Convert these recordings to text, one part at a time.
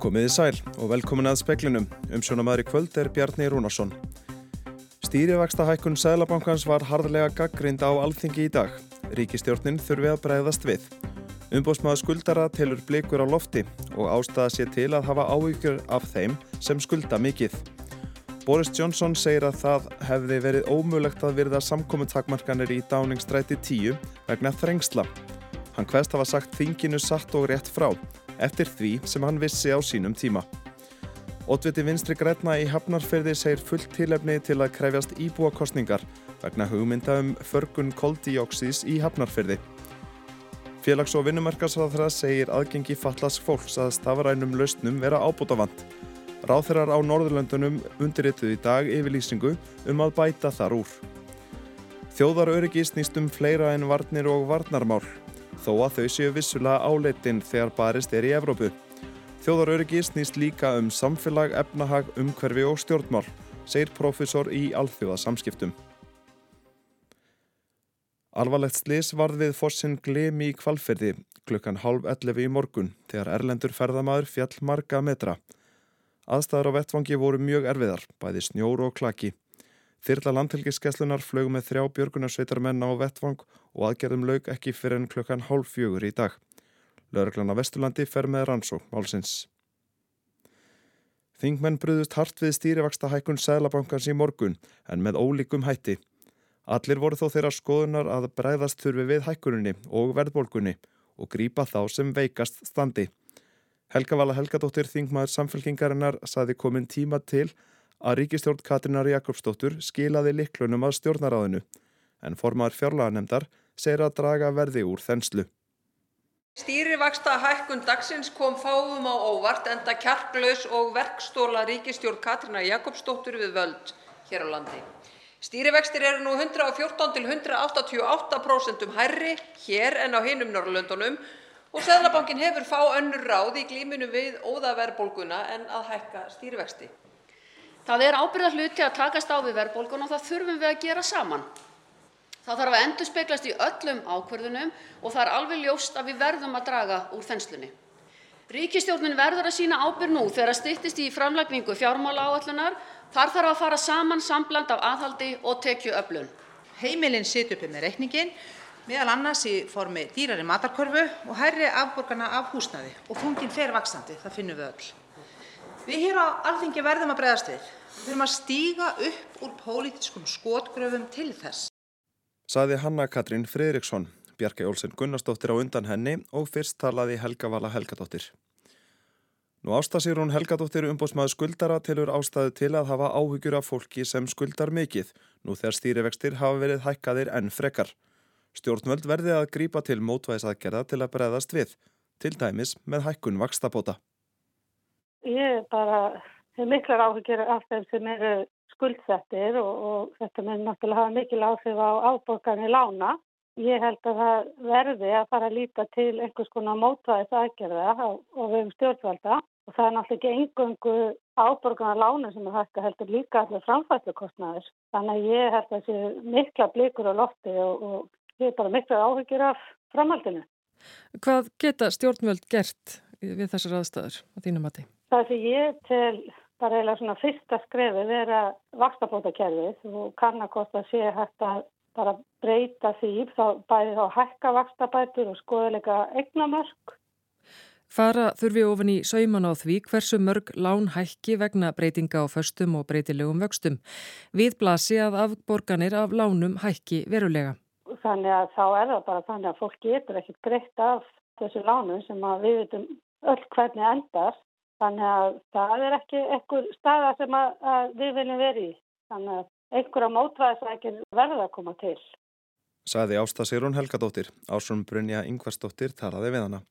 Komiði sæl og velkomin að speklinum. Umsjónamaður í kvöld er Bjarni Rúnarsson. Stýrivægsta hækkun Sælabankans var harðlega gaggrind á alþingi í dag. Ríkistjórnin þurfi að bregðast við. Umbósmaður skuldara telur blikur á lofti og ástæða sér til að hafa áhyggjur af þeim sem skulda mikið. Boris Johnson segir að það hefði verið ómulegt að virða samkominntakmarkanir í dáningstræti 10 vegna þrengsla. Hann hvest hafa sagt þinginu satt og rétt frá, eftir því sem hann vissi á sínum tíma. Ótviti vinstri græna í Hafnarferði segir fullt tilefni til að krefjast íbúakostningar vegna hugmynda um förgun koldíóksís í Hafnarferði. Félags- og vinnumarkasraðra segir aðgengi fallast fólks að stafarænum lausnum vera ábútafant. Ráþeirar á Norðurlöndunum undirrituð í dag yfirlýsingu um að bæta þar úr. Þjóðaröryggi snýst um fleira en varnir og varnarmál, þó að þau séu vissulega áleitin þegar barist er í Evrópu. Þjóðaröryggi snýst líka um samfélag, efnahag, umhverfi og stjórnmál, segir profesor í alþjóðasamskiptum. Alvarlegt slis varð við fossin glemi í kvalferði klukkan halv 11 í morgun þegar erlendur ferðamaður fjall marga metra. Aðstæðar á vettvangi voru mjög erfiðar, bæði snjóru og klaki. Þyrla landhelgiskeslunar flög með þrjá björgunarsveitarmenn á vettvang og aðgerðum laug ekki fyrir enn klukkan hálf fjögur í dag. Lörglann á Vesturlandi fer með rannsók málsins. Þingmenn bruðust hart við stýrivaksta hækkun Sælabankans í morgun en með ólíkum hætti. Allir voru þó þeirra skoðunar að bræðast þurfi við hækkuninni og verðbólkunni og grípa þá sem veikast standi. Helga Vala Helgadóttir Þingmaður samfélkingarinnar saði komin tíma til að ríkistjórn Katrinar Jakobsdóttur skilaði liklunum að stjórnaráðinu en formaður fjárlaganemdar segir að draga verði úr þenslu. Stýrivaksta hækkun dagsins kom fáum á óvart enda kjarklaus og verkstóla ríkistjórn Katrinar Jakobsdóttur við völd hér á landi. Stýrivextir eru nú 114 til 188% hærri hér en á hinum Norrlöndunum og Seðlabankin hefur fá önnur ráð í glíminu við óðaverbolguna en að hækka stýrivexti. Það er ábyrða hluti að takast á við verðbólgun og það þurfum við að gera saman. Það þarf að endur speglast í öllum ákverðunum og það er alveg ljóst að við verðum að draga úr þenslunni. Ríkistjórnin verður að sína ábyrð nú þegar styttist í framlagningu fjármála áallunar. Þar þarf að fara saman sambland af aðhaldi og tekju öflun. Heimilin situr uppi með reikningin, meðal annars í formi dýrari matarkörfu og hærri afborgana af húsnaði og þungin fer vaksandi, það finnum við öll. Við hér á alþingi verðum að bregðast við. Við þurfum að stíga upp úr pólitískum skotgröfum til þess. Saði Hanna Katrín Fridriksson, Bjarki Olsen Gunnarsdóttir á undan henni og fyrst talaði Helga Vala Helgadóttir. Nú ástasir hún Helgadóttir umbótsmaður skuldara tilur ástæðu til að hafa áhugjur af fólki sem skuldar mikið, nú þegar stýrivextir hafa verið hækkaðir enn frekar. Stjórnvöld verði að grípa til mótvæðisaðgerða til að breðast við, til dæmis með hækkun vakstabóta. Ég bara hef miklar áhyggjur af þeim sem eru skuldsettir og, og þetta með náttúrulega hafa mikil áhrif á áborgarni lána. Ég held að það verði að fara að líta til einhvers konar mótvæðis aðgerða og við um stjórnvalda og það er náttúrulega ekki engungu áborgarna lána sem er hægt að heldur líka allir framfæslu Þannig að ég held að þessi mikla blikur á lofti og, og ég er bara miklar áhyggjur af framhaldinu. Hvað geta stjórnvöld gert við þessar aðstæður á þínum mati? Það sem ég tel bara eiginlega svona fyrsta skrefið er að vakstabótakerfið og kannarkost að sé hægt að bara breyta því þá bæði þá hækka vakstabætur og skoðuleika eignamörk. Fara þurfi ofan í sauman á því hversu mörg lán hækki vegna breytinga á föstum og breytilegum vöxtum. Við blasi að afborganir af lánum hækki verulega. Þannig að þá er það bara þannig að fólk getur ekkert greitt af þessu lánum sem við veitum öll hvernig endast. Þannig að það er ekki einhver staða sem að, að við viljum verið í. Þannig að einhverja mótvæðisækir verða að koma til. Saði Ásta Sirún Helgadóttir, Ásum Brunja Yngvarsdóttir talaði við hana.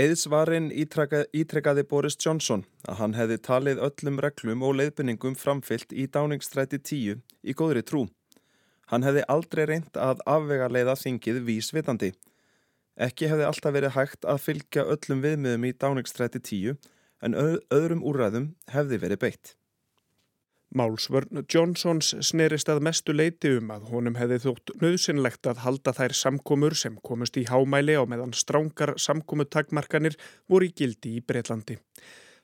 Eðsvarinn ítrekkaði Boris Johnson að hann hefði talið öllum reglum og leiðbynningum framfyllt í dáningstræti 10 í góðri trú. Hann hefði aldrei reynd að afvega leiða þingið vísvitandi. Ekki hefði alltaf verið hægt að fylgja öllum viðmiðum í dáningstræti 10 en öðrum úrræðum hefði verið beitt. Málsvörn Johnsons snerist að mestu leiti um að honum hefði þótt nöðsynlegt að halda þær samkomur sem komust í hámæli á meðan strángar samkomutakmarkanir voru í gildi í Breitlandi.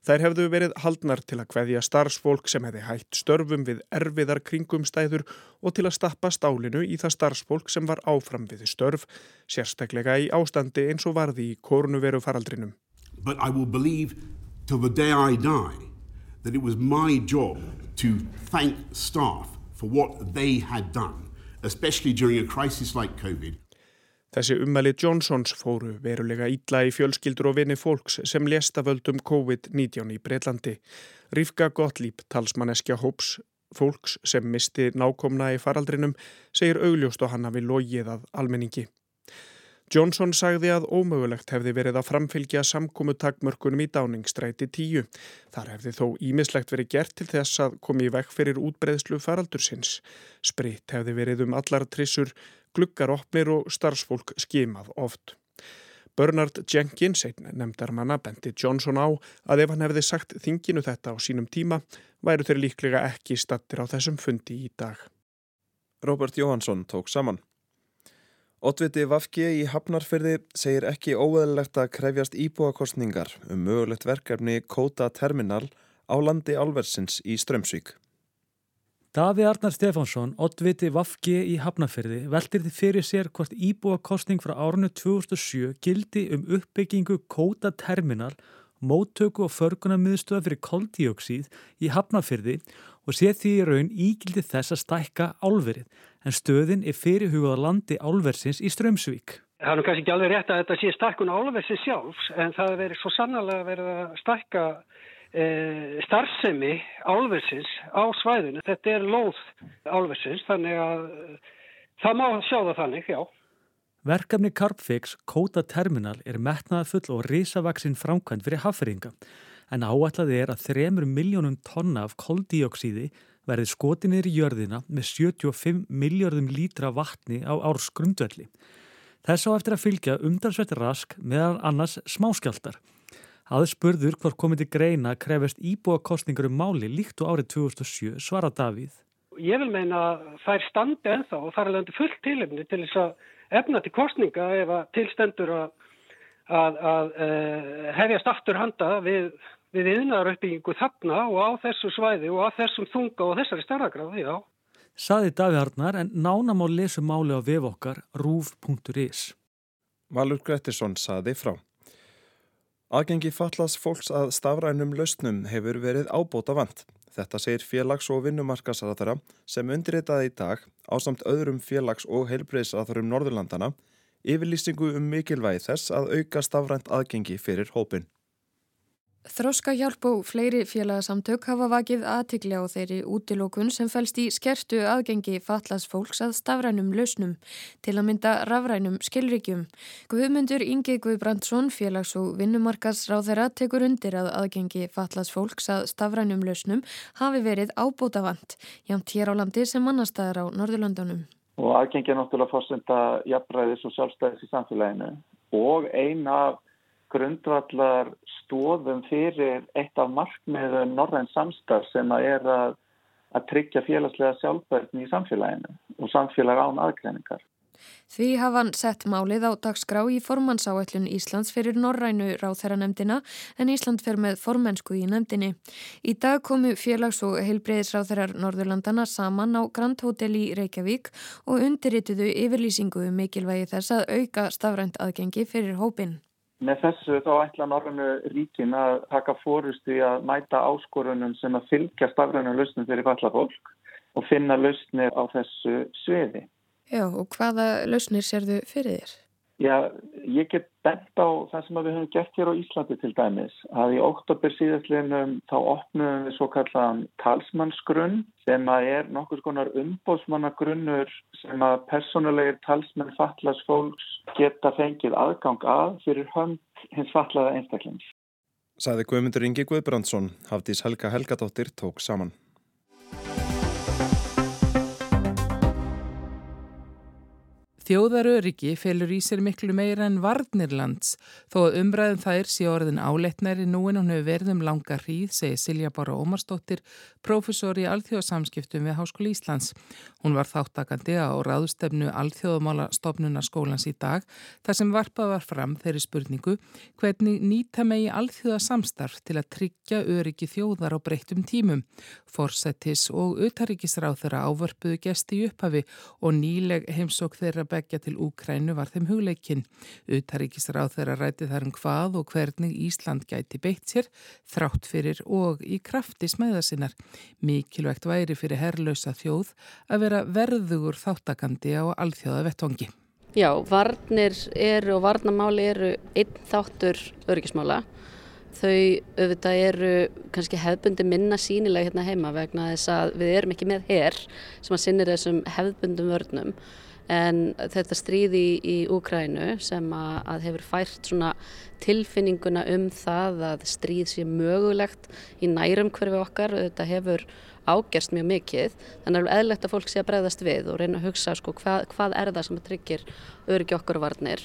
Þær hefðu verið haldnar til að hveðja starfsfólk sem hefði hægt störfum við erfiðar kringumstæður og til að stappa stálinu í það starfsfólk sem var áfram við störf, sérstaklega í ástandi eins og varði í kórnuveru faraldrinum. But I will believe till the day I die that it was my job to thank staff for what they had done, especially during a crisis like COVID. Þessi ummæli Johnsons fóru verulega ítla í fjölskyldur og vini fólks sem lesta völdum COVID-19 í Breitlandi. Rifka Gottlieb, talsmanneskja hóps fólks sem misti nákomna í faraldrinum, segir augljóst og hann hafi logið að almenningi. Johnson sagði að ómögulegt hefði verið að framfylgja samkómu takmörkunum í dáningsstræti 10. Þar hefði þó ímislegt verið gert til þess að komi í vekk fyrir útbreyðslu faraldursins. Spritt hefði verið um allar trissur, gluggaroppnir og starfsfólk skimað oft. Bernard Jenkins, einn nefndar manna, bendi Johnson á að ef hann hefði sagt þinginu þetta á sínum tíma, væru þeir líklega ekki stattir á þessum fundi í dag. Robert Jóhansson tók saman. Otviti Vafki í Hafnarfyrði segir ekki óveðilegt að krefjast íbúakostningar um mögulegt verkefni Kóta Terminal á landi álversins í Strömsvík. Daví Arnar Stefánsson, Otviti Vafki í Hafnarfyrði, veldir þið fyrir sér hvort íbúakostning frá árunnu 2007 gildi um uppbyggingu Kóta Terminal, móttöku og förgunarmiðstöða fyrir koldíóksíð í Hafnarfyrði og sé því í raun ígildi þess að stækka álverið en stöðin er fyrirhugað landi álversins í Strömsvík. Það er nú kannski ekki alveg rétt að þetta sé stækkun álversins sjálfs en það er verið svo sannlega verið að stækka e, starfsemi álversins á svæðinu. Þetta er lóð álversins þannig að það má sjá það þannig, já. Verkefni Carpfix Kóta Terminal er metnaðafull og risavaksinn framkvæmt fyrir hafferinga en áætlaði er að 3 miljónum tonna af koldíoksíði verði skotinir í jörðina með 75 miljardum lítra vatni á árs grundvelli. Þess á eftir að fylgja umdansveit rask meðan annars smáskjaldar. Aðeins spurður hvort komið til greina krefist íbúakostningur um máli líkt og árið 2007 svara Davíð. Ég vil meina að þær standi ennþá og þar er löndi fullt tilefni til þess að efna til kostninga ef að tilstendur að, að, að, eh, hefjast aftur handa við við yðnaðaruppbyggingu þarna og á þessu svæði og á þessum þunga og þessari starragráði, já. Saði Daví Harnar en nánam á lesu máli á vef okkar rúf.is. Valur Grettisson saði frá. Aðgengi fallast fólks að stafrænum lausnum hefur verið ábóta vant. Þetta segir félags- og vinnumarkasaðara sem undirritaði í dag á samt öðrum félags- og heilbreyðsaðarum Norðurlandana yfirlýsingu um mikilvægi þess að auka stafrænt aðgengi fyrir hópin. Þróska hjálp og fleiri félagsamtök hafa vakið aðtikli á þeirri útilókun sem fælst í skertu aðgengi fatlas fólks að stafrænum lausnum til að mynda rafrænum skilríkjum. Guðmundur Ingi Guðbrandsson, félags- og vinnumarkasráðera, tekur undir að aðgengi fatlas fólks að stafrænum lausnum hafi verið ábótavant, jámt hér á landi sem mannastæðar á Norðurlandunum. Og aðgengi er náttúrulega fórsenda jafnræðis og sjálfstæðis í samfélaginu og eina af grundvallar stóðum fyrir eitt af markmiðum norræn samstarf sem að er að, að tryggja félagslega sjálfbærni í samfélaginu og samfélag án aðgreiningar. Því hafa hann sett málið á dagskrá í formannsáætlun Íslands fyrir Norrænu ráþæranemdina en Ísland fer með formensku í nemdini. Í dag komu félags- og heilbreyðisráþærar Norðurlandana saman á Grand Hotel í Reykjavík og undirrituðu yfirlýsingu um mikilvægi þess að auka stafrænt aðgengi fyrir hópin. Með þessu þá ætla Norrannu ríkin að taka fórustu í að mæta áskorunum sem að fylgja stafrænum lausnum fyrir falla fólk og finna lausnir á þessu sviði. Já, og hvaða lausnir sérðu fyrir þér? Já, ég get bent á það sem við höfum gert hér á Íslandi til dæmis að í oktober síðastlinum þá opnum við svo kallaðan talsmannsgrunn sem að er nokkur skonar umbóðsmannagrunnur sem að personulegir talsmenn fallast fólks geta fengið aðgang að fyrir hönd hins fallaða einstaklings. Saði Guðmundur Ingi Guðbrandsson, Hafdís Helga Helgadóttir tók saman. Þjóðaröryggi felur í sér miklu meira en varnirlands þó að umræðum þær sé orðin áleitnæri nú en hún hefur verið um langa hríð, segir Silja Bára Ómarsdóttir, profesor í alþjóðasamskiptum við Háskóli Íslands. Hún var þáttakandi á ráðstefnu alþjóðamála stopnuna skólans í dag þar sem varpað var fram þeirri spurningu hvernig nýta megi alþjóðasamstarf til að tryggja öryggi þjóðar á breyttum tímum. Forsetis og utaríkisráð þeirra ávörpuðu gesti í upphafi og nýleg heimsók þeirra begja til Úkrænu var þeim hugleikin. Utaríkisráð þeirra ræti þar um hvað og hvernig Ísland gæti beitt sér, þrátt fyrir og í krafti smæða sinnar. Mikilvægt væri fyrir herrlausa þjóð að vera verðugur þáttakandi á alþjóða vettvangi. Já, varnir eru og varnamáli eru einn þáttur örgismála. Þau auðvitað eru kannski hefðbundi minna sínilega hérna heima vegna þess að við erum ekki með herr sem að sinnir þessum hefðbundum vörnum en þetta stríði í, Úkrænu sem að, að hefur fært tilfinninguna um það að stríð sé mögulegt í nærum hverfi okkar, þetta hefur ágerst mjög mikið, þannig að eðlegt að fólk sé að bregðast við og reyna að hugsa sko, hvað, hvað er það sem tryggir öryggi okkur varnir?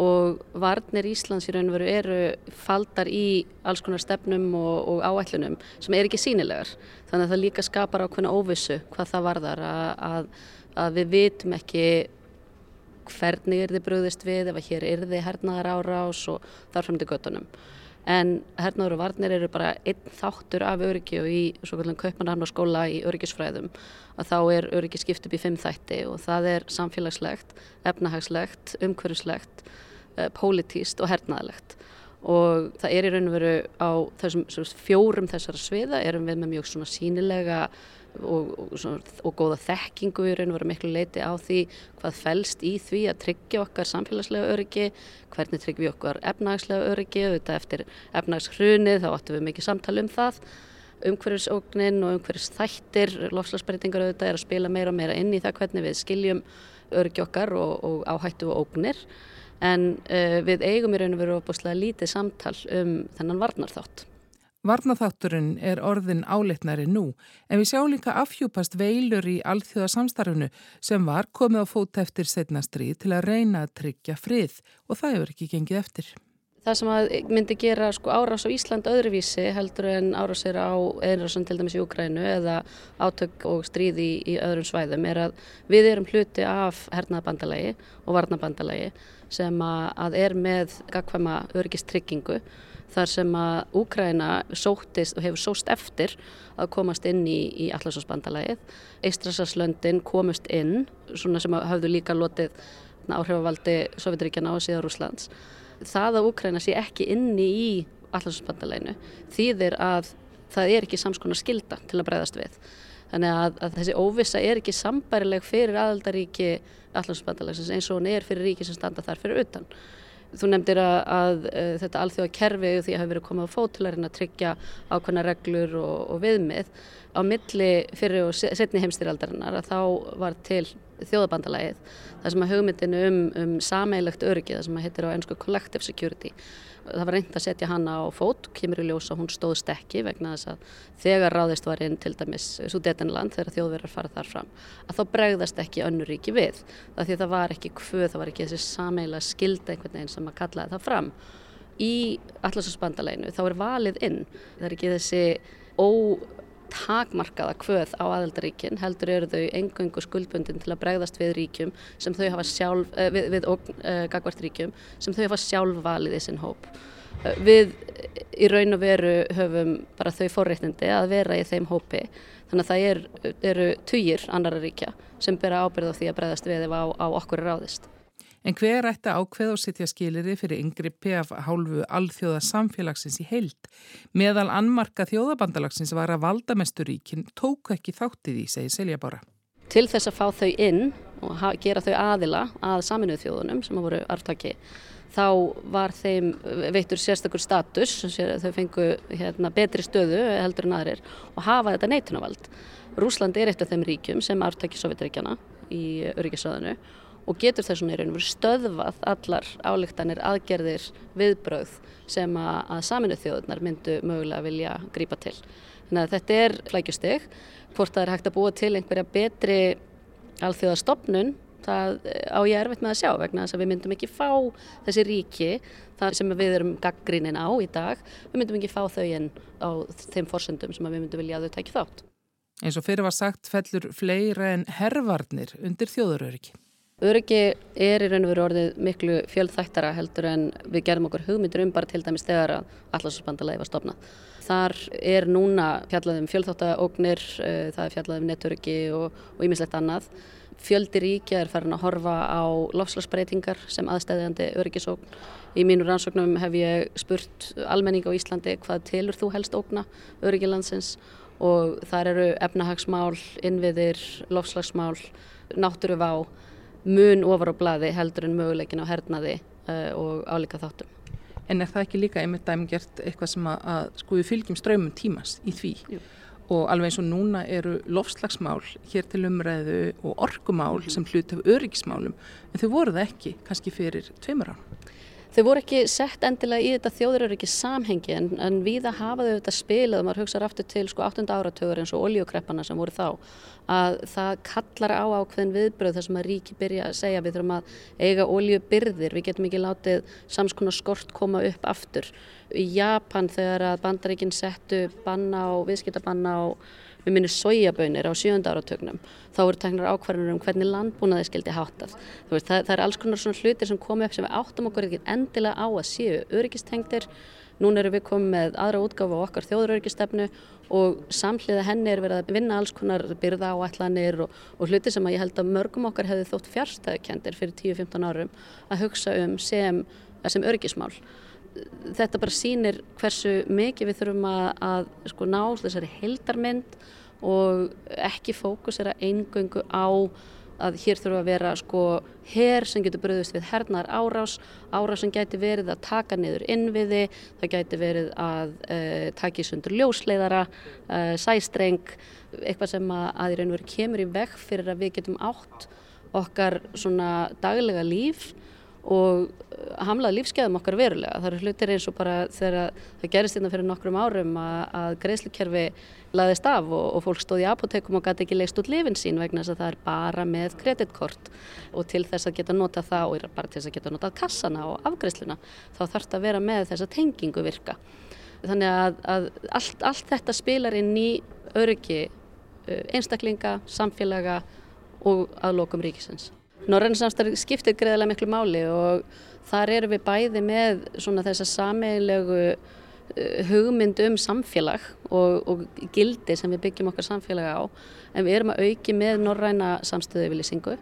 Og varnir Íslands í raun og veru eru faldar í alls konar stefnum og, og áætlunum sem er ekki sínilegar þannig að það líka skapar ákveðna óvissu hvað það varðar að, að að við vitum ekki hvernig er þið bröðist við ef að hér er þið hernaðar árás og þarf fram til göttunum. En hernaður og varnir eru bara einn þáttur af öryggi og í svo kallum kaupmanarn og skóla í öryggisfræðum að þá er öryggi skipt upp í fimm þætti og það er samfélagslegt, efnahagslegt, umhverjuslegt, eh, pólitíst og hernaðalegt og það er í raun og veru á þessum fjórum þessara sviða erum við með mjög svona sínilega og, og, og góða þekkingu í raun og vera miklu leiti á því hvað fælst í því að tryggja okkar samfélagslega öryggi, hvernig tryggjum við okkar efnagslega öryggi, auðvitað eftir efnagshrunið þá áttum við mikið samtali um það umhverfisóknin og umhverfisþættir lofslagsbreytingar auðvitað er að spila meira og meira inn í það hvernig við skiljum öryggi okkar og, og áhættu og ógnir en uh, við eigum í raun og veru opaslega lítið samtal um þennan varnarþátt. Varnaþátturinn er orðin áleitnari nú en við sjáum líka afhjúpast veilur í alþjóðasamstarfinu sem var komið á fót eftir setnastrið til að reyna að tryggja frið og það hefur ekki gengið eftir. Það sem myndi gera sko, árás á Ísland öðruvísi heldur en árásir á einrásan til dæmis í Ukrænu eða átök og stríði í, í öðrum svæðum er að við erum hluti af hernaðabandalagi og varnabandalagi sem að er með gagkvæma örgistryggingu þar sem að Úkræna sóttist og hefur sóst eftir að komast inn í, í Allarsósbandalagið. Eistrasaslöndin komust inn, svona sem hafðu líka lotið áhrifavaldi Sovjetríkjana og síðan Rúslands. Það að Úkræna sé ekki inni í Allarsósbandalaginu þýðir að það er ekki samskona skilda til að breyðast við. Þannig að, að þessi óvissa er ekki sambærileg fyrir aðaldaríki Allarsósbandalagsins eins og hún er fyrir ríki sem standa þar fyrir utan. Þú nefndir að, að, eh, þetta alþjóða kerfi því að hafa verið komið á fótularinn að tryggja ákveðna reglur og, og viðmið á milli fyrir og setni heimstýraldarinnar að þá var til þjóðabandalagið það sem að hugmyndinu um, um sameilegt öryggi það sem að hittir á ennsku collective security það var reynd að setja hana á fót. Kemur í ljós að hún stóðst ekki vegna þess að þegar ráðist var inn til dæmis Sudetenland þegar þjóðverðar farið þar fram að þá bregðast ekki önnur ríki við. Það því það var ekki hvöð, það var ekki þessi sameila skilda einhvern veginn sem að kallaði það fram. Í allarsasbandaleginu þá er valið inn. Það er ekki þessi ó takmarkaða kvöð á aðeldaríkin heldur eru þau engöngu skuldbundin til að bregðast við ríkjum sem þau hafa sjálf, uh, við, við uh, gagvart ríkjum sem þau hafa sjálf valið í sinn hóp. Uh, við í raun og veru höfum bara þau fórreitindi að vera í þeim hópi þannig að það er, eru týjir annara ríkja sem bera ábyrða því að bregðast við ef á, á okkur er ráðist. En hver ætti ákveð og setja skiliri fyrir yngripi af hálfu alþjóða samfélagsins í heild? Meðal annmarka þjóðabandalagsins var að valdamesturíkin tóku ekki þáttið í, segir Selja Bára. Til þess að fá þau inn og gera þau aðila að saminuð þjóðunum sem voru arftaki, þá var þeim veittur sérstakur status, þau fengu hérna, betri stöðu heldur en aðrir og hafa þetta neitunavald. Rúsland er eitt af þeim ríkjum sem arftaki Sovjetríkjana í öryggisöðinu og getur þessum í raun og veru stöðvað allar álíktanir aðgerðir viðbröð sem að, að saminuð þjóðunar myndu mögulega vilja grípa til. Þannig að þetta er flækjusteg, hvort það er hægt að búa til einhverja betri alþjóðastofnun Það eh, á ég erfitt með að sjá vegna þess að við myndum ekki fá þessi ríki, það sem við erum gaggrínin á í dag, við myndum ekki fá þau en á þeim forsendum sem við myndum vilja að þau tækja þátt. Eins og fyrir var sagt fellur fleira en herrvarnir undir þjóðuröryggi. Öryggi er í raun og veru orðið miklu fjöldþættara heldur en við gerðum okkur hugmyndir um bara til dæmis þegar að allarsbandalægi var stopnað. Þar er núna fjallaðum fjöldþáttaóknir, eh, það er fjallaðum netöryggi og ímislegt annað. Fjöldi ríkja er farin að horfa á lofslagsbreytingar sem aðstæðjandi öryggisókn. Í mínu rannsóknum hef ég spurt almenning á Íslandi hvað tilur þú helst ókna öryggilandsins og þar eru efnahagsmál, innviðir, lofslagsmál, náttúruvá mun ofar á bladi heldur en möguleikin á hernaði uh, og álíka þáttum. En er það ekki líka einmitt dæmgert eitthvað sem að, að sko við fylgjum ströymum tímas í því? Jú. Og alveg eins og núna eru lofslagsmál hér til umræðu og orkumál mm -hmm. sem hlut af öryggismálum en þau voru það ekki kannski fyrir tveimur án. Þau voru ekki sett endilega í þetta þjóðuröryggi samhengi en, en við að hafa þau þetta spilað og maður hugsaður aftur til sko 8. áratögur eins og oljukreppana sem voru þá að það kallar á ákveðin viðbröð þar sem að ríki byrja að segja við þurfum að eiga oljubyrðir, við getum ekki látið samskonar skort koma upp aftur. Í Japan þegar að bandaríkinn settu banna og viðskiptabanna og við minnum sojabönir á sjönda áratögnum þá eru teknar ákvarðanur um hvernig landbúnaði skildi háttað. Veist, það, það er alls konar svona hlutir sem komi upp sem við áttum okkur ekki endilega á að séu öryggistengtir. Nún erum við komið með aðra útgáfa á okkar þjóðuröryggistefnu og samhliða henni er verið að vinna alls konar byrða áætlanir og, og hluti sem að ég held að mörgum okkar hefði þótt fjárstæðukendir fyrir 10-15 árum að hugsa um sem, sem öryggismál þetta bara sýnir hversu mikið við þurfum að, að sko, ná þessari heldarmynd og ekki fókusera eingöngu á að hér þurfa að vera sko herr sem getur bröðust við hernar árás, árás sem gæti verið að taka niður innviði, það gæti verið að uh, taka í sundur ljósleiðara, uh, sæstreng, eitthvað sem að, að í raun og veru kemur í veg fyrir að við getum átt okkar svona daglega líf og hamlaði lífskeiðum okkar verulega. Það eru hlutir eins og bara þegar það gerist innan hérna fyrir nokkrum árum að, að greiðslukerfi laðist af og, og fólk stóði í apotekum og gæti ekki leist út lifin sín vegna þess að það er bara með kreditkort og til þess að geta nota það og bara til þess að geta notað kassana og afgreiðsluna þá þarf það að vera með þessa tengingu virka. Þannig að, að allt, allt þetta spilar inn í öryggi uh, einstaklinga, samfélaga og aðlokum ríkisins. Norræna samstarf skiptir greiðilega miklu máli og þar eru við bæði með þessa sameilegu uh, hugmynd um samfélag og, og gildi sem við byggjum okkar samfélag á en við erum að auki með norræna samstöðu yfirlýsingu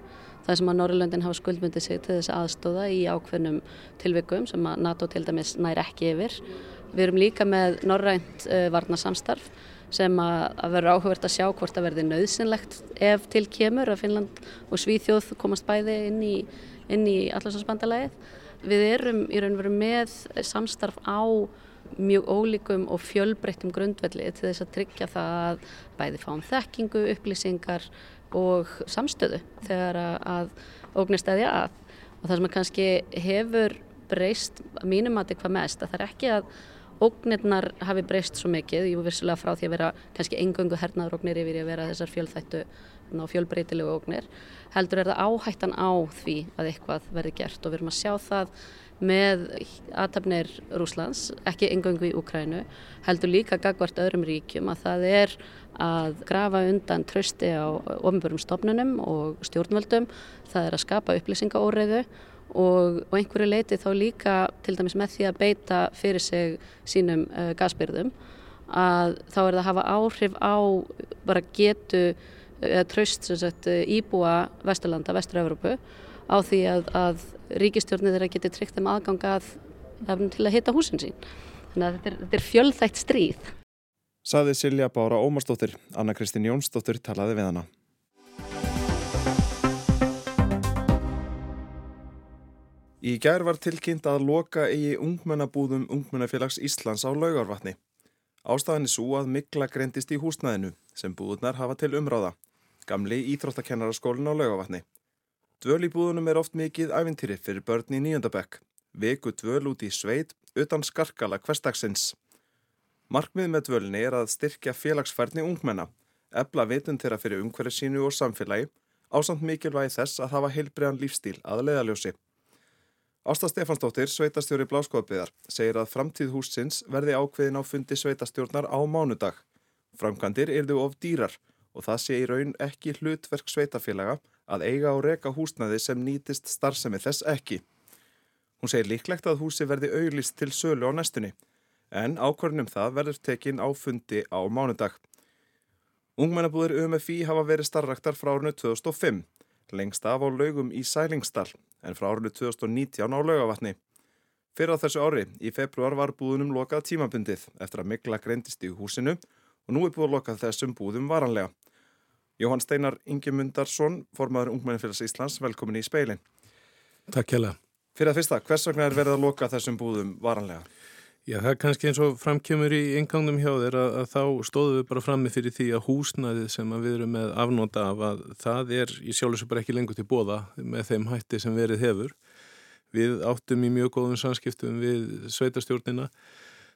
það sem að Norrlöndin hafa skuldmyndið sig til þess aðstóða í ákveðnum tilvikum sem að NATO til dæmis nær ekki yfir. Við erum líka með norrænt uh, varnarsamstarf sem að, að verður áhugavert að sjá hvort það verði nöðsynlegt ef til kemur að Finnland og Svíþjóð komast bæði inn í, í allarsvarsbandalæðið. Við erum í raun og veru með samstarf á mjög ólíkum og fjölbreyttum grundvelli til þess að tryggja það að bæði fáum þekkingu, upplýsingar og samstöðu þegar að ógnist eða að. Og það sem kannski hefur breyst mínum að þetta hvað mest, að það er ekki að ógnirnar hafi breyst svo mikið, ég var vissilega frá því að vera kannski engöngu hernaðurógnir yfir að vera þessar fjölþættu og fjölbreytilegu ógnir, heldur er það áhættan á því að eitthvað verði gert og við erum að sjá það með aðtapnir Rúslands, ekki engöngu í Ukrænu, heldur líka gagvart öðrum ríkjum að það er að grafa undan trösti á ofnbjörnum stofnunum og stjórnvöldum, það er að skapa upplýsingaóreiðu og, og einhverju leiti þá líka til dæmis með því að beita fyrir sig sínum uh, gasbyrðum að þá er það að hafa áhrif á bara getu eða tröst sagt, íbúa Vesturlanda, Vestur-Európu á því að, að ríkistjórnir þeirra geti tryggt þeim aðgangað til að hitta húsin sín. Þannig að þetta er, þetta er fjöldþægt stríð. Saði Silja Bára Ómarsdóttir, Anna Kristín Jónsdóttir talaði við hana. Í gær var tilkynnt að loka eigi ungmennabúðum Ungmennafélags Íslands á laugarvatni. Ástafan er svo að mikla greindist í húsnæðinu sem búðunar hafa til umráða. Gamli íþróttakennaraskólin á laugarvatni. Dvöl í búðunum er oft mikið æfintýri fyrir börn í nýjöndabekk. Veku dvöl út í sveit utan skarkala hverstagsins. Markmið með dvölinni er að styrkja félagsfærni ungmenna, ebla vitun þeirra fyrir umhverju sínu og samfélagi ásand mikilvægi þess að hafa heilbreðan lífstíl að leiðaljósi. Ásta Stefansdóttir, sveitastjóri Bláskóðabiðar, segir að framtíð húsins verði ákveðin á fundi sveitastjórnar á mánudag. Framkvæmdir yrðu of dýrar og það sé í raun ekki hlutverk sveitafélaga að eiga og reka húsnaði sem nýtist starfsemi þess ekki. Hún segir líklegt að húsi verði auglist til sölu á næstunni, en ákvörnum það verður tekin á fundi á mánudag. Ungmennabúðir UMFI hafa verið starraktar frá árinu 2005, lengst af á laugum í Sælingsdal en frá árinu 2019 á laugavatni. Fyrir á þessu ári, í februar, var búðunum lokað tímabundið eftir að mikla greindist í húsinu og nú er búið að lokað þessum búðum varanlega. Jóhann Steinar Ingemundarsson, formadur Ungmennifélags Íslands, velkomin í speilin. Takk hjá það. Fyrir að fyrsta, hvers vegna er verið að loka þessum búðum varanlega? Já, það er kannski eins og framkjömmur í engangnum hjá þér að, að þá stóðum við bara frammi fyrir því að húsnæðið sem að við erum með afnóta af að það er í sjálfsög bara ekki lengur til bóða með þeim hætti sem verið hefur. Við áttum í mjög góðum samskiptum við sveitarstjórnina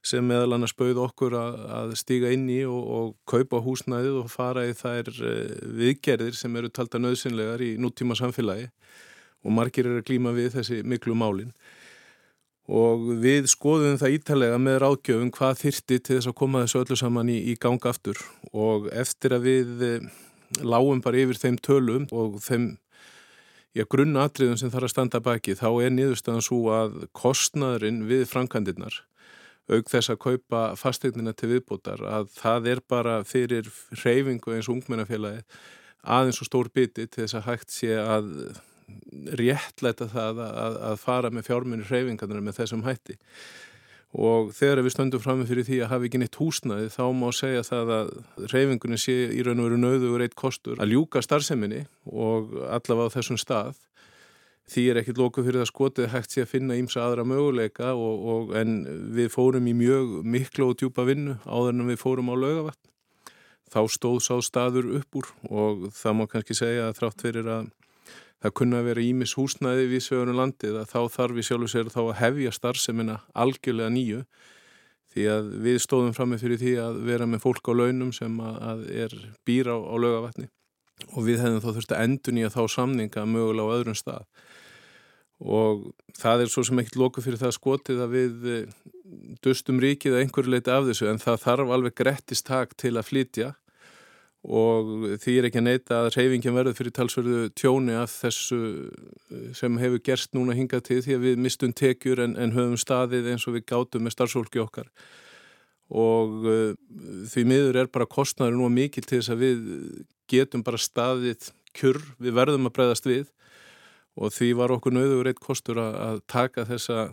sem meðal annars bauð okkur að, að stíga inn í og, og kaupa húsnæðið og fara í þær eh, viðgerðir sem eru talda nöðsynlegar í nútíma samfélagi og margir eru að glíma við þessi miklu málinn og við skoðum það ítalega með ráðgjöfum hvað þyrti til þess að koma þessu öllu saman í, í ganga aftur. Og eftir að við eh, lágum bara yfir þeim tölum og þeim já, grunnatriðum sem þarf að standa baki þá er niðurstaðan svo að kostnaðurinn við frankandirnar auk þess að kaupa fastegnina til viðbútar að það er bara fyrir reyfingu eins og ungmennafélagi aðeins og stór biti til þess að hægt sé að réttlæta það að, að fara með fjármunni hreyfingarnar með þessum hætti. Og þegar við stöndum fram með fyrir því að hafa ekki neitt húsnaði þá má segja það að hreyfingunni sé í raun og veru nöðugur eitt kostur að ljúka starfseminni og allavega á þessum stað. Því er ekkit lóku fyrir það skotið hægt sé að finna ímsa aðra möguleika og, og, en við fórum í mjög miklu og djúpa vinnu áður en við fórum á lögavatn þá stóð sá staður upp úr og það má kannski segja að þrátt fyrir að það kunna að vera ímis húsnæði við svegunum landið að þá þarf við sjálfur sér þá að hefja starfseminna algjörlega nýju. Því að við stóðum fram með fyrir því að vera með fólk á launum sem að er býra á, á lögavatni og við hefðum þá þurfti að endur nýja þá samninga mögulega á öðrum stað. Og það er svo sem ekkert loku fyrir það skotið að við eh, dustum ríkið að einhverju leiti af þessu en það þarf alveg grettist tak til að flytja og því er ekki að neyta að reyfingin verður fyrir talsverðu tjóni af þessu eh, sem hefur gerst núna hingað til því að við mistum tekjur en, en höfum staðið eins og við gátum með starfsfólki okkar. Og uh, því miður er bara kostnæður nú mikið til þess að við getum bara staðið kjur, við verðum að breyðast við. Og því var okkur nöður eitt kostur að, að taka þessa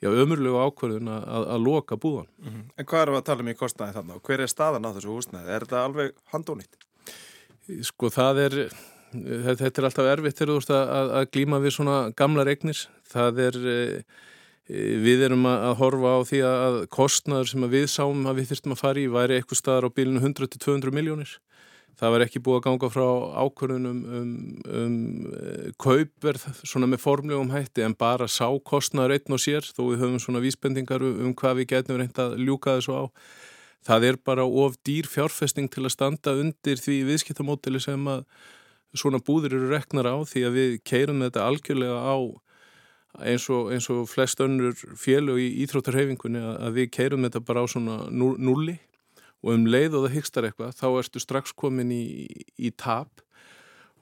já, ömurlegu ákvörðun að, að, loka búðan. Mm -hmm. En hvað er að tala um í kostnæði þannig og hver er staðan á þessu húsnæði? Er þetta alveg handónýtt? Sko það er, þetta er alltaf erfitt þegar þú veist að, að glíma við svona gamla regnir. Það er, e, við erum að horfa á því að kostnæður sem við sáum að við þyrstum að fara í væri eitthvað staðar á bílinu 100-200 miljónir. Það var ekki búið að ganga frá ákvörðunum um, um, um kaupverð svona með formlegum hætti en bara sá kostnaður einn og sér þó við höfum svona vísbendingar um, um hvað við getum reynd að ljúka þessu á. Það er bara of dýr fjárfesting til að standa undir því viðskiptamótili sem að svona búðir eru reknar á því að við keirum þetta algjörlega á eins og, eins og flest önnur félög í Íþróttarhefingunni að við keirum þetta bara á svona nulli og um leið og það hygstar eitthvað þá ertu strax komin í, í tap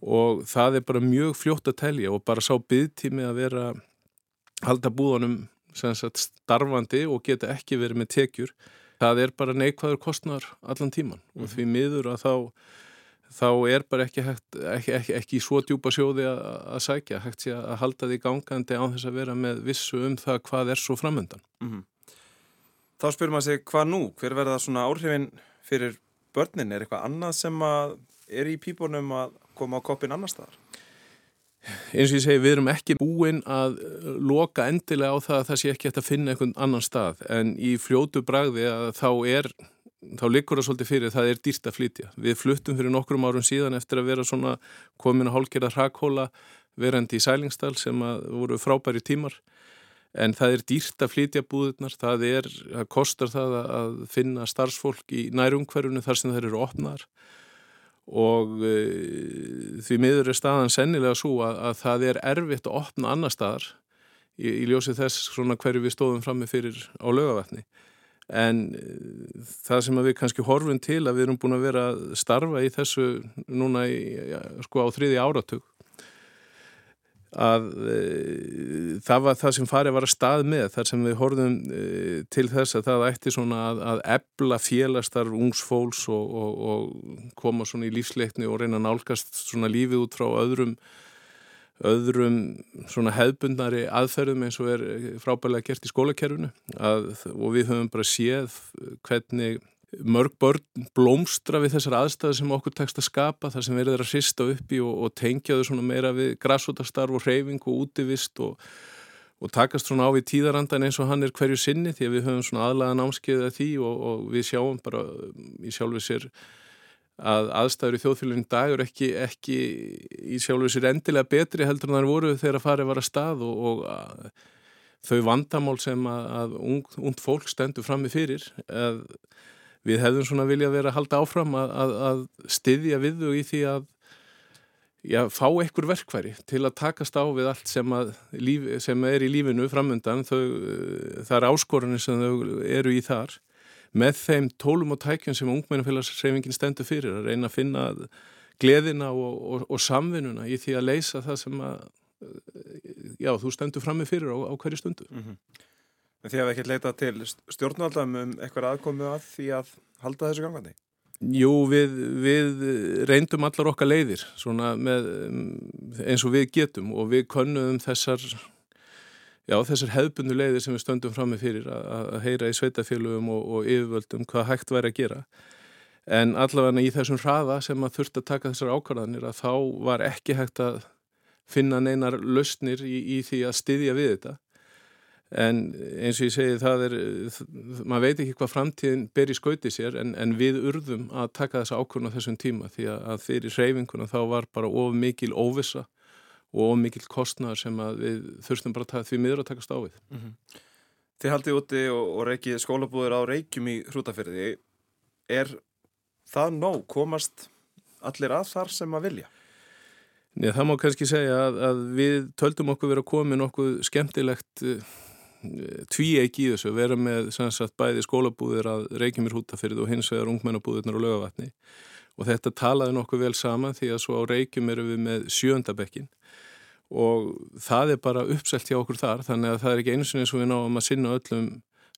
og það er bara mjög fljótt að telja og bara sá byggtími að vera halda búðanum sagt, starfandi og geta ekki verið með tekjur það er bara neikvæður kostnar allan tíman mm -hmm. og mhm. því miður að þá þá er bara ekki, hægt, ekki, ekki, ekki svo djúpa sjóði að, að sækja hægt sé að halda því gangandi á þess að vera með vissu um það hvað er svo framöndan mm -hmm. Þá spyrir maður sig hvað nú? Hver verða svona áhrifin fyrir börnin? Er eitthvað annað sem er í pípunum að koma á koppin annar staðar? Eins og ég segi, við erum ekki búin að loka endilega á það að það sé ekki hægt að finna einhvern annan stað en í fljótu bragði að þá er þá likur það svolítið fyrir það er dýrt að flytja. Við fluttum fyrir nokkrum árum síðan eftir að vera svona komin að hálkera hrakhóla verandi í Sælingsdal sem voru frábæri tímar en það er dýrt að flytja búðurnar, það er, það kostar það að finna starfsfólk í nærumhverfunu þar sem það eru opnaðar og e, því miður er staðan sennilega svo að, að það er erfitt að opna annar staðar í, í ljósi þess svona hverju við stóðum frammi fyrir á lögavatni en e, það sem við kannski horfum til að við erum búin að vera að starfa í þessu núna í, sko á þriði áratug að e, það var það sem farið var að stað með þar sem við horfum e, til þess að það ætti svona að, að ebla félastar ungs fólks og, og, og koma svona í lífsleikni og reyna að nálgast svona lífið út frá öðrum öðrum svona hefbundnari aðferðum eins og er frábælega gert í skólakerfinu. Að, og við höfum bara séð hvernig mörg börn blómstra við þessar aðstæði sem okkur tekst að skapa þar sem verður að hrista upp í og, og tengja þau svona meira við græsvotastarf og reyfing og útivist og, og takast svona á við tíðarandan eins og hann er hverju sinni því að við höfum svona aðlaga námskeiða því og, og við sjáum bara í sjálfu sér að aðstæður í þjóðfélagin dag eru ekki, ekki í sjálfu sér endilega betri heldur en það voru þegar að farið var að stað og að, þau vandamál sem að, að ung, ung fólk stendur fram með fyrir að við hefðum svona vilja verið að halda áfram að, að, að styðja við þau í því að já, fá ekkur verkværi til að takast á við allt sem, líf, sem er í lífinu framöndan þau, það er áskorunni sem þau eru í þar með þeim tólum og tækjum sem ungmennafélagsreifingin stendur fyrir að reyna að finna gleðina og, og, og samvinnuna í því að leysa það sem að já, þú stendur fram með fyrir á, á hverju stundu mm -hmm. En því að við ekki leita til stjórnvaldam um eitthvað aðkomu að því að halda þessu gangandi? Jú, við, við reyndum allar okkar leiðir með, eins og við getum og við konnuðum þessar, þessar hefbundu leiðir sem við stöndum fram með fyrir að, heyra í sveitafélugum og, og yfirvöldum hvað hægt væri að gera. En allavega í þessum hraða sem að þurfti að taka þessar ákvarðanir að þá var ekki hægt að finna neinar lausnir í, í því að styðja við þetta en eins og ég segi það er maður veit ekki hvað framtíðin ber í skauti sér en, en við urðum að taka þessa ákvörðun á þessum tíma því að, að fyrir hreyfinguna þá var bara of mikil óvissa og of mikil kostnar sem við þurftum bara að því miður að takast á við mm -hmm. Þið haldið úti og, og reykið skólabúður á reykjum í hrútafyrði er það nóg komast allir að þar sem að vilja? Nei, það má kannski segja að, að við töldum okkur vera komin okkur skemmtilegt tví ekki í þessu, vera með sagt, bæði skólabúðir að Reykjumir hútafyrð og hins vegar ungmennabúðirnar og lögavatni og þetta talaði nokkuð vel saman því að svo á Reykjum erum við með sjöndabekkin og það er bara uppselt hjá okkur þar þannig að það er ekki eins og eins og við náum að sinna öllum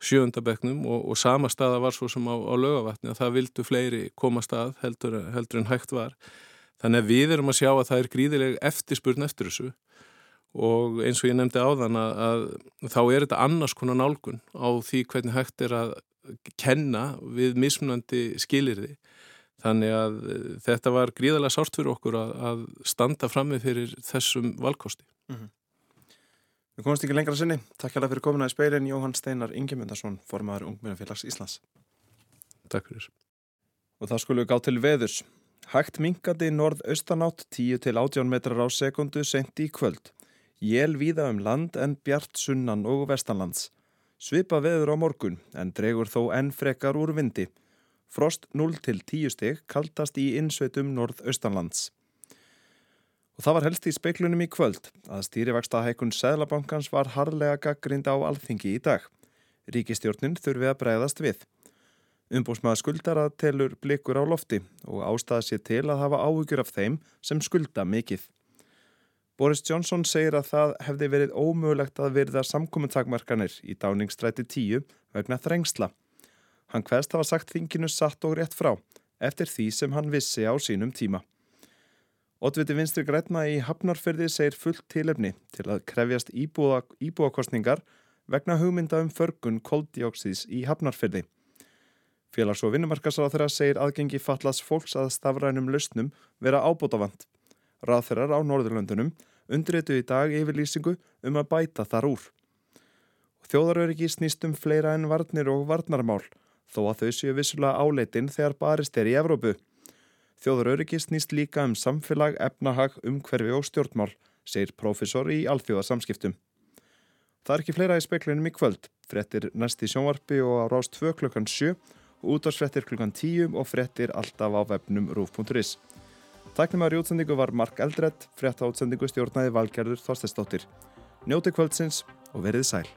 sjöndabeknum og, og sama staða var svo sem á, á lögavatni að það vildu fleiri koma stað heldur, heldur en hægt var. Þannig að við erum að sjá að það er gríðileg eftirspurn eftir þessu og eins og ég nefndi á þann að, að þá er þetta annars konar nálgun á því hvernig hægt er að kenna við mismunandi skilirði þannig að eh, þetta var gríðarlega sárt fyrir okkur að, að standa frammi fyrir þessum valkosti. Mm -hmm. Við komumst ekki lengra sinni. Takk hjá það fyrir komina í speilin Jóhann Steinar Ingemyndarsson formadur Ungmennafélags Íslands. Takk fyrir. Og það skulle við gá til veðurs. Hægt mingandi norð-austanátt 10-18 metrar á sekundu sent í kvöld Jél víða um land en bjart sunnan og vestanlands. Svipa veður á morgun en dregur þó enn frekar úr vindi. Frost 0 til 10 stygg kaltast í innsveitum norð-austanlands. Og það var helst í speiklunum í kvöld að stýrivexta hækkun Sæðlabankans var harlega gaggrind á alþingi í dag. Ríkistjórnin þurfi að bregðast við. Umbúsmaða skuldara telur blikur á lofti og ástæða sér til að hafa áhugjur af þeim sem skulda mikill. Boris Johnson segir að það hefði verið ómögulegt að verða samkominntakmarkanir í dáningstræti 10 vegna þrengsla. Hann hverst hafa sagt þinginu satt og rétt frá eftir því sem hann vissi á sínum tíma. Otviti vinstri grætna í Hafnarfyrði segir fullt tilefni til að krefjast íbúa, íbúakostningar vegna hugmynda um förgun koldioksís í Hafnarfyrði. Félags- og vinnumarkasráð þeirra segir aðgengi fallas fólks að stafrænum lausnum vera ábútafand. Ráþeirar á Norðurlöndunum undritu í dag yfirlýsingu um að bæta þar úr. Þjóðaröryggi snýst um fleira en varnir og varnarmál, þó að þau séu vissulega áleitin þegar barist er í Evrópu. Þjóðaröryggi snýst líka um samfélag, efnahag, umhverfi og stjórnmál, segir profesor í alþjóðasamskiptum. Það er ekki fleira í speklinum í kvöld, frettir næst í sjónvarpi og á rást 2 klukkan 7 og útvarsfrettir klukkan 10 og frettir alltaf á webnum rúf.is. Tæknumar í útsendingu var Mark Eldredd, frétta útsendingu stjórnaði Valgerður Þorstesdóttir. Njóti kvöldsins og verið sæl.